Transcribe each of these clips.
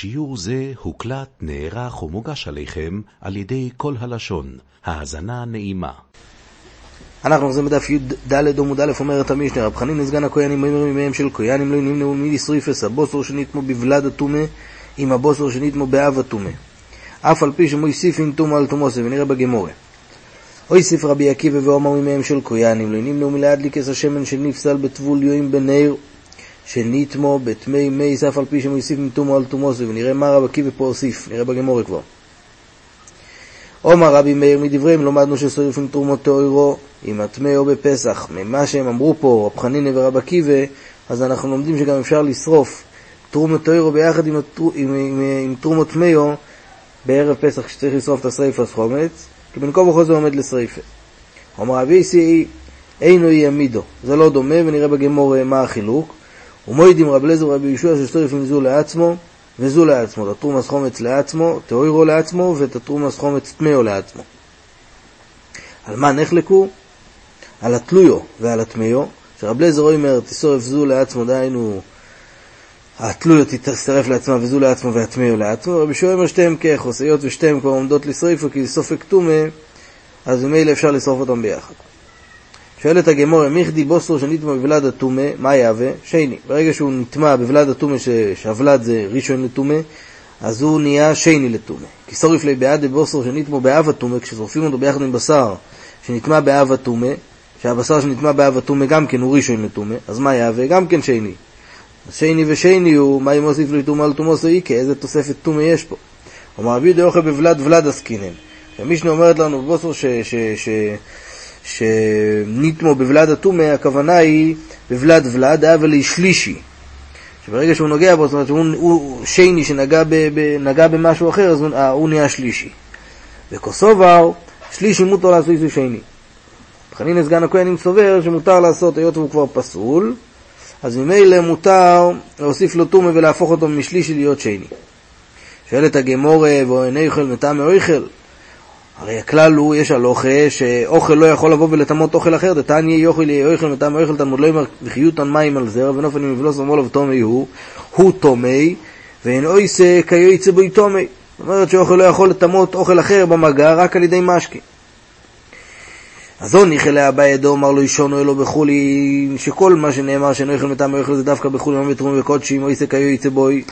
שיעור זה הוקלט, נערך ומוגש עליכם על ידי כל הלשון. האזנה נעימה. אנחנו אוחזים בדף י"ד עמוד א' אומרת המשנה, רב חנין סגן הכהנים אומר מימיהם של כהנים לא נמנעו מלשריפס הבוסר שנתמו בבלד הטומא עם הבוסר שנתמו באב הטומא. אף על פי שמויסיפין תומו על תומוסי, ונראה בגמורה. הויסיף רבי עקיבא ואומר מימיהם של כהנים לא נמנעו מלהדליק השמן שנפסל בטבול יואים בנר שנתמו בתמי מייס אף על פי שמוסיף מתומו על תומוסו ונראה מה רב עקיבא פה הוסיף, נראה בגמורה כבר. עומר רבי מאיר מדבריהם לומדנו ששורפים תרומות טהורו עם הטמא או בפסח. ממה שהם אמרו פה, רב חנינא ורב עקיבא, אז אנחנו לומדים שגם אפשר לשרוף תרומות טהורו ביחד עם, עם, עם, עם, עם תרומות טמאו בערב פסח כשצריך לשרוף את השריפס חומץ, כי בין כה וכה זה עומד לשריפה. אומר רבי איסי אינו יעמידו, זה לא דומה ונראה בגמור מה החילוק. ומוידים רב לזר ורבי יהושע ששטרפים זו לעצמו וזו לעצמו, את התרומס חומץ לעצמו, תאוירו לעצמו ואת התרומס חומץ טמאו לעצמו. על מה נחלקו? על התלויו ועל הטמאו, שרב לזר אומר תשרף זו לעצמו, דהיינו התלויו תצטרף לעצמה וזו לעצמו והטמאו לעצמו, רבי יהושע אומר שתיהם כאחוס, היות ושתיהם כבר עומדות לשריפו כי סופק טומא, אז ממילא אפשר לשרוף אותם ביחד. שואלת הגמורה, מיכדי בוסר שנטמע בבלד הטומא, מה יהווה? שני. ברגע שהוא נטמע בבלד הטומא, שהבלד זה ראשון לטומא, אז הוא נהיה שני לטומא. כי שורף לי בעד בוסר שנטמע באב הטומא, כששורפים אותו ביחד עם בשר שנטמע באב הטומא, שהבשר שנטמע באב הטומא גם כן הוא ראשון לטומא, אז מה יהווה? גם כן שני. אז שני ושני הוא, מה אם מוסיף לי טומאה על טומאסו איקה? איזה תוספת טומא יש פה? אמר רבי דאוכל בבלד ולד עסקינן. ומישנה אומרת לנו בבוסר ש... ש, ש שניתמו בבלד הטומא, הכוונה היא בבלד ולד, אבל שלישי. שברגע שהוא נוגע בו, זאת אומרת שהוא שני שנגע ב, ב, נגע במשהו אחר, אז הוא, אה, הוא נהיה שלישי. וקוסובר, שלישי מותר לעשות איזה שני. חנינא סגן הכהנים סובר שמותר לעשות, היות והוא כבר פסול, אז ממילא מותר להוסיף לו טומא ולהפוך אותו משלישי להיות שני. שואלת הגמורה, ואין אוכל מטעמי אוכל, הרי הכלל הוא, יש הלוכה, שאוכל לא יכול לבוא ולטמות אוכל אחר, דתניא יאכל יהיה אוכל מטעם אוכל תלמוד לא יאמר וחיותן מים על זרע, ונופן אם יבלוס ומולו ותומי הוא, הוא תומי, ואין אויסה כיועצה בוי תומי. זאת אומרת שאוכל לא יכול לטמות אוכל אחר במגע רק על ידי משקה. אז לא ניחא אביי ידו, אמר לו אישונו אלו בחולי, שכל מה שנאמר שאינו אוכל מטעם אוכל זה דווקא בחולי, מה בתרום וקודשים, אויסה כיועצה בוי.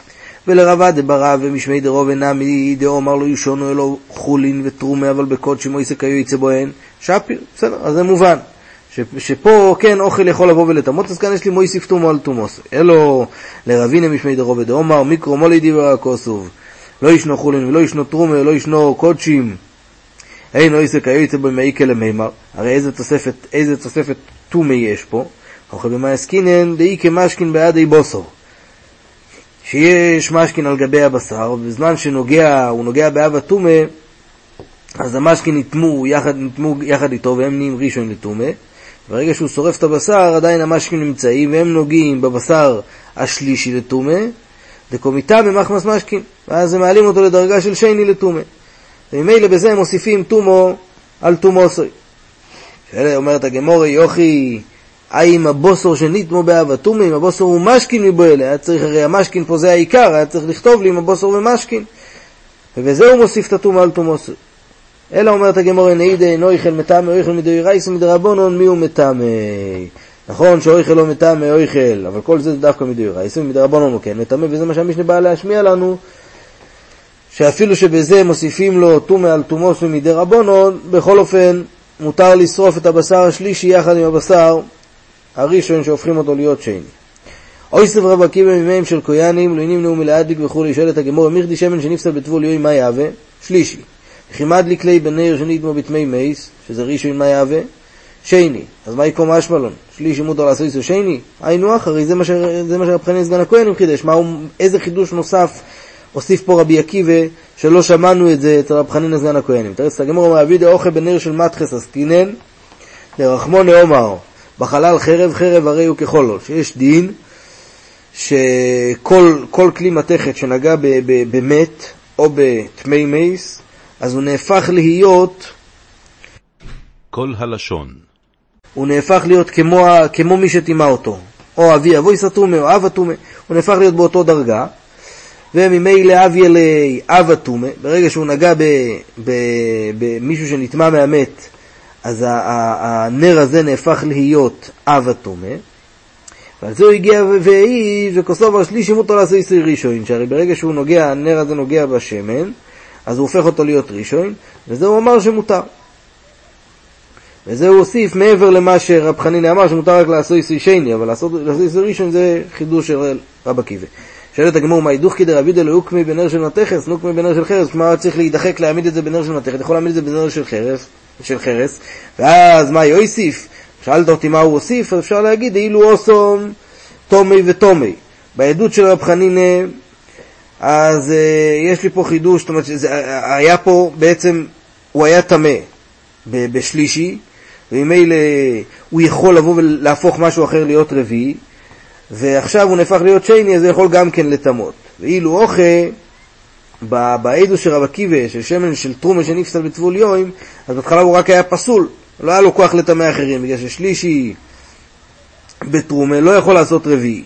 ולרבה דברא ומשמי דרוב ונמי דאו אמר לו ישונו אלו חולין ותרומה אבל בקודשי מויסק היו יצא בוהן שפיר, בסדר, אז זה מובן. ש, שפה כן אוכל יכול לבוא ולטמות, אז כאן יש לי מויסיף תומו על תומוס. אלו לרבינה משמי דרוב דאומר מיקרו מולי דיבר הכוסוב. לא ישנו חולין ולא ישנו תרומה ולא ישנו קודשים. אין אויסק היו יצא בו מעיקה למימר. הרי איזה תוספת, איזה תוספת תומי יש פה? אוכל במאי עסקינן דאי כמשכין בעדי בוסור. שיש משכין על גבי הבשר, ובזמן שנוגע, הוא נוגע באב הטומא, אז המשכין נטמו יחד, נטמו יחד איתו והם נהיים ראשון לטומא. ברגע שהוא שורף את הבשר, עדיין המשכין נמצאים והם נוגעים בבשר השלישי לטומא, דקומיתא במחמס משכין, ואז הם מעלים אותו לדרגה של שני לטומא. וממילא בזה הם מוסיפים טומו על טומוסוי. אומרת הגמורי, יוכי האם הבוסור שניתמו באבתומי, אם הבוסור הוא משכין מבועלה, היה צריך, הרי המשכין פה זה העיקר, היה צריך לכתוב לי אם הבוסור ומשכין. ובזה הוא מוסיף את הטומאה על תומוסו. אלא אומרת הגמור נעידה אינו איכל מטמא או איכל מדוי רייס מדרבנון מי הוא מטמא. נכון שאויכל לא מטמא אויכל, אבל כל זה דווקא מדוי רייס ומדרבנון הוא כן מטמא, וזה מה שהמשנה בא להשמיע לנו, שאפילו שבזה מוסיפים לו טומא על תומוסו מדרבנון, בכל אופן מותר לשרוף את הבשר השלישי יחד עם הבשר הראשון שהופכים אותו להיות שני. אויסף רב עקיבא ממיהם של כהנים, לא נמנעו מלהדליק וכולי, שואלת הגמור, מיכדי שמן שנפסל בטבול יוי מה יהווה? שלישי. וכי מדליק לי בנר שנדמו בתמי מייס, שזה ראשון מה יהווה? שני. אז מה יקום אשמלון? שלישי מותר לעשות איסו שני? היינו אחרי, זה מה שרב חנין סגן הכהנים חידש. מה איזה חידוש נוסף הוסיף פה רבי עקיבא, שלא שמענו את זה אצל רב חנין סגן הכהנים. תראה, הגמור אומר, אבידה אוכל בנר של מתחס עסקינן, לרחמון לאומר. בחלל חרב, חרב הרי הוא כחולו, שיש דין שכל כלי מתכת שנגע במת או בתמי מייס, אז הוא נהפך להיות... כל הלשון. הוא נהפך להיות כמו, כמו מי שטימא אותו, או אבי אבוי סתומה או אב אטומה, הוא נהפך להיות באותו דרגה, וממילא אביה לי אב אטומה, ברגע שהוא נגע במישהו שנטמע מהמת, אז הנר הזה נהפך להיות אב אטומה. ועל זה הוא הגיע והעיד, וכוסוב השלישי מותר לעשות איסוי ראשון, שהרי ברגע שהוא נוגע, הנר הזה נוגע בשמן, אז הוא הופך אותו להיות ראשון, וזה הוא אמר שמותר. וזה הוא הוסיף מעבר למה שרב חנינא אמר, שמותר רק לעשות איסוי שני, אבל לעשות איסוי ראשון זה חידוש של רב עקיבא. שואלת הגמור, מה הידוך כדי רבי דלא הוקמי בנר של מתכס, נוקמי בנר של חרס, כלומר צריך להידחק להעמיד את זה בנר של מתכת, יכול להעמיד את זה בנר של חרס, של חרס, ואז מה יוסיף? שאלת אותי מה הוא הוסיף, אז אפשר להגיד, אילו אוסום תומי ותומי. בעדות של רב חנינא, אז uh, יש לי פה חידוש, זאת אומרת, שזה, היה פה בעצם, הוא היה טמא בשלישי, וממילא הוא יכול לבוא ולהפוך משהו אחר להיות רביעי, ועכשיו הוא נהפך להיות שני, אז הוא יכול גם כן לטמות. ואילו אוכל, בעדו של רב עקיבא, של שמן של טרומה שנפסל בטבול יוים, אז בהתחלה הוא רק היה פסול, לא היה לו כוח לטמא אחרים, בגלל ששלישי בטרומה לא יכול לעשות רביעי.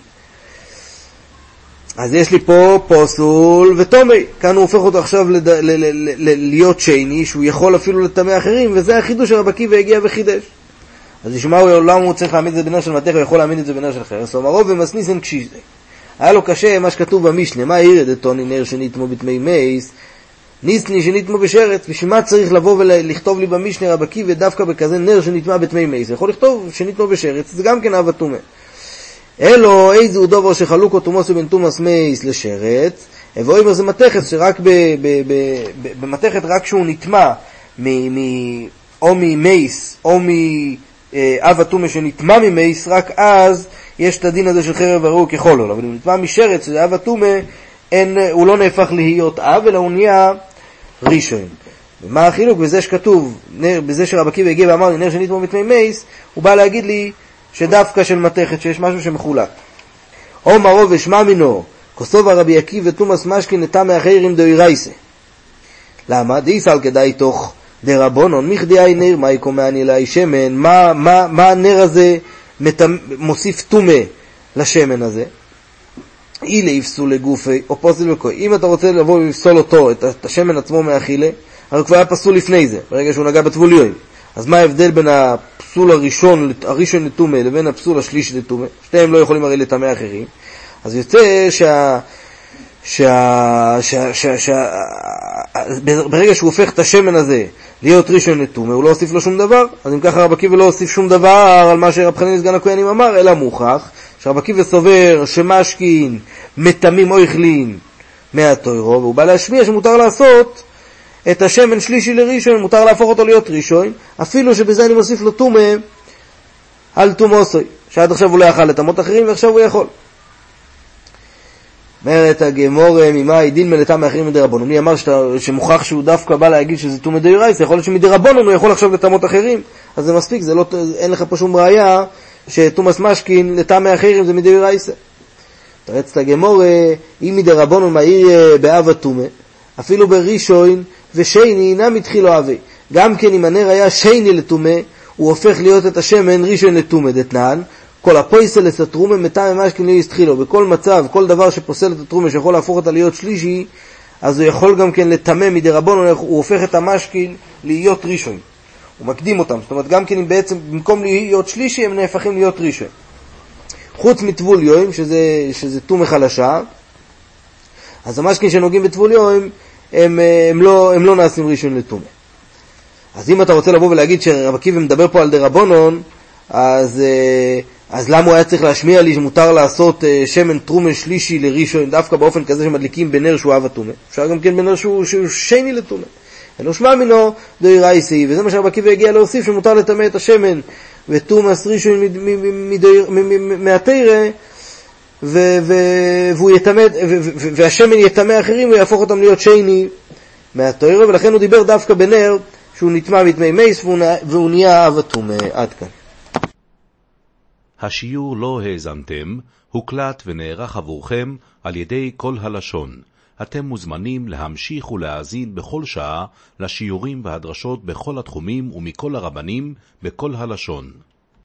אז יש לי פה פוסול וטומי, כאן הוא הופך אותו עכשיו לד... ל... ל... ל... להיות שני, שהוא יכול אפילו לטמא אחרים, וזה החידוש של רב עקיבא הגיע וחידש. אז ישמעו למה הוא צריך להעמיד את זה בנר של מתך, הוא יכול להעמיד את זה בנר של חרס, הוא אמר רוב ומסניסן קשיזה. היה לו קשה מה שכתוב במשנה, מה העיר את טוני נר שניתמו בתמי מייס, ניסני שניתמו בשרץ, בשביל מה צריך לבוא ולכתוב לי במשנה רב עקיבא דווקא בכזה נר שנטמע בתמי מייס, יכול לכתוב שניתמו בשרץ, זה גם כן אהבה טומא. אלו איזו דובר שחלוקו תומוס בין תומאס מייס לשרץ, ואומר זה מתכת שרק במתכת רק כשהוא נטמע או ממייס או מאב אטומה שנטמע ממייס, רק אז יש את הדין הזה של חרב הראו ככל עול, אבל אם נטמע משרץ, שזה אב אטומה, הוא לא נהפך להיות אב, אלא הוא נהיה ראשון. ומה החילוק בזה שכתוב, נר, בזה שרב עקיבא הגיע ואמר לי נר שנטמע בתמי מייס, הוא בא להגיד לי שדווקא של מתכת, שיש משהו שמחולק. או מרו ושמע מינו, כוסובה רבי עקיבא תומאס משכין נטע מאחרים דאירייסה. למה? דאיסל כדאי תוך דרבונון, מכדי נר, מה יקומעני אלי שמן, מה, מה, מה הנר הזה מתמ... מוסיף טומא לשמן הזה? אילה יפסו לגופי, או פוסל וכוי. אם אתה רוצה לבוא ולפסול אותו, את השמן עצמו מאכילה, הרי כבר היה פסול לפני זה, ברגע שהוא נגע בטבוליון. אז מה ההבדל בין הפסול הראשון, הראשון לטומא לבין הפסול השלישי לטומא? שניהם לא יכולים הרי לטמא אחרים. אז יוצא שה... שה... שה... שה... שה... ברגע שהוא הופך את השמן הזה להיות ראשון לטומא, הוא לא הוסיף לו שום דבר, אז אם ככה רב עקיבא לא הוסיף שום דבר על מה שרב חנין סגן הכהנים אמר, אלא מוכח שרב עקיבא סובר שמשכין, מטמאים או הכלין מהטוירו, והוא בא להשמיע שמותר לעשות את השמן שלישי לראשון, מותר להפוך אותו להיות ראשון, אפילו שבזה אני מוסיף לו טומא על טומאוסוי, שעד עכשיו הוא לא יכל לטמאות אחרים ועכשיו הוא יכול. אומרת הגמור ממאי דין מלטה מאחרים מדי רבונו. מי אמר שמוכח שהוא דווקא בא להגיד שזה טומא דאורייתא, יכול להיות שמדי רבונו הוא יכול עכשיו לטמאות אחרים, אז זה מספיק, זה לא, אין לך פה שום ראייה שתומאס משכין לטעמי אחרים זה מדי רייסה. תרץ את הגמור, אם מדי רבונו מאיר באב טומא, אפילו בראשון ושני אינם התחילו אבי. גם כן אם הנר היה שני לטומא, הוא הופך להיות את השמן ראשון לטומא דתנן, כל הפויסלס התרומה מטעם משכין לא יסתחילו. בכל מצב, כל דבר שפוסל את התרומה שיכול להפוך אותה להיות שלישי, אז הוא יכול גם כן לטמא מדי רבונו, הוא הופך את המשכין להיות ראשון. הוא מקדים אותם, זאת אומרת גם כן אם בעצם במקום להיות שלישי הם נהפכים להיות ראשון. חוץ מטבול יוים, שזה, טומא חלשה, אז המשכין שנוגעים בטבול יוים, הם, הם, לא, הם לא נעשים ראשון לטומא. אז אם אתה רוצה לבוא ולהגיד שרב עקיבא מדבר פה על דרבנון, אז, אה, אז למה הוא היה צריך להשמיע לי שמותר לעשות אה, שמן טרומן שלישי לראשון, דווקא באופן כזה שמדליקים בנר שהוא אב הטומא? אפשר גם כן בנר שהוא, שהוא שני לטומא. שמע מינו דוי רייסי, וזה מה שרב עקיבא הגיע להוסיף, שמותר לטמא את השמן ותומאס ראשון מהתרא, והשמן יטמא אחרים ויהפוך אותם להיות שני מהתרא, ולכן הוא דיבר דווקא בנר שהוא נטמע מטמא מייס והוא נהיה אב הטומא. עד כאן. השיעור לא האזנתם, הוקלט ונערך עבורכם על ידי כל הלשון. אתם מוזמנים להמשיך ולהאזין בכל שעה לשיעורים והדרשות בכל התחומים ומכל הרבנים בכל הלשון.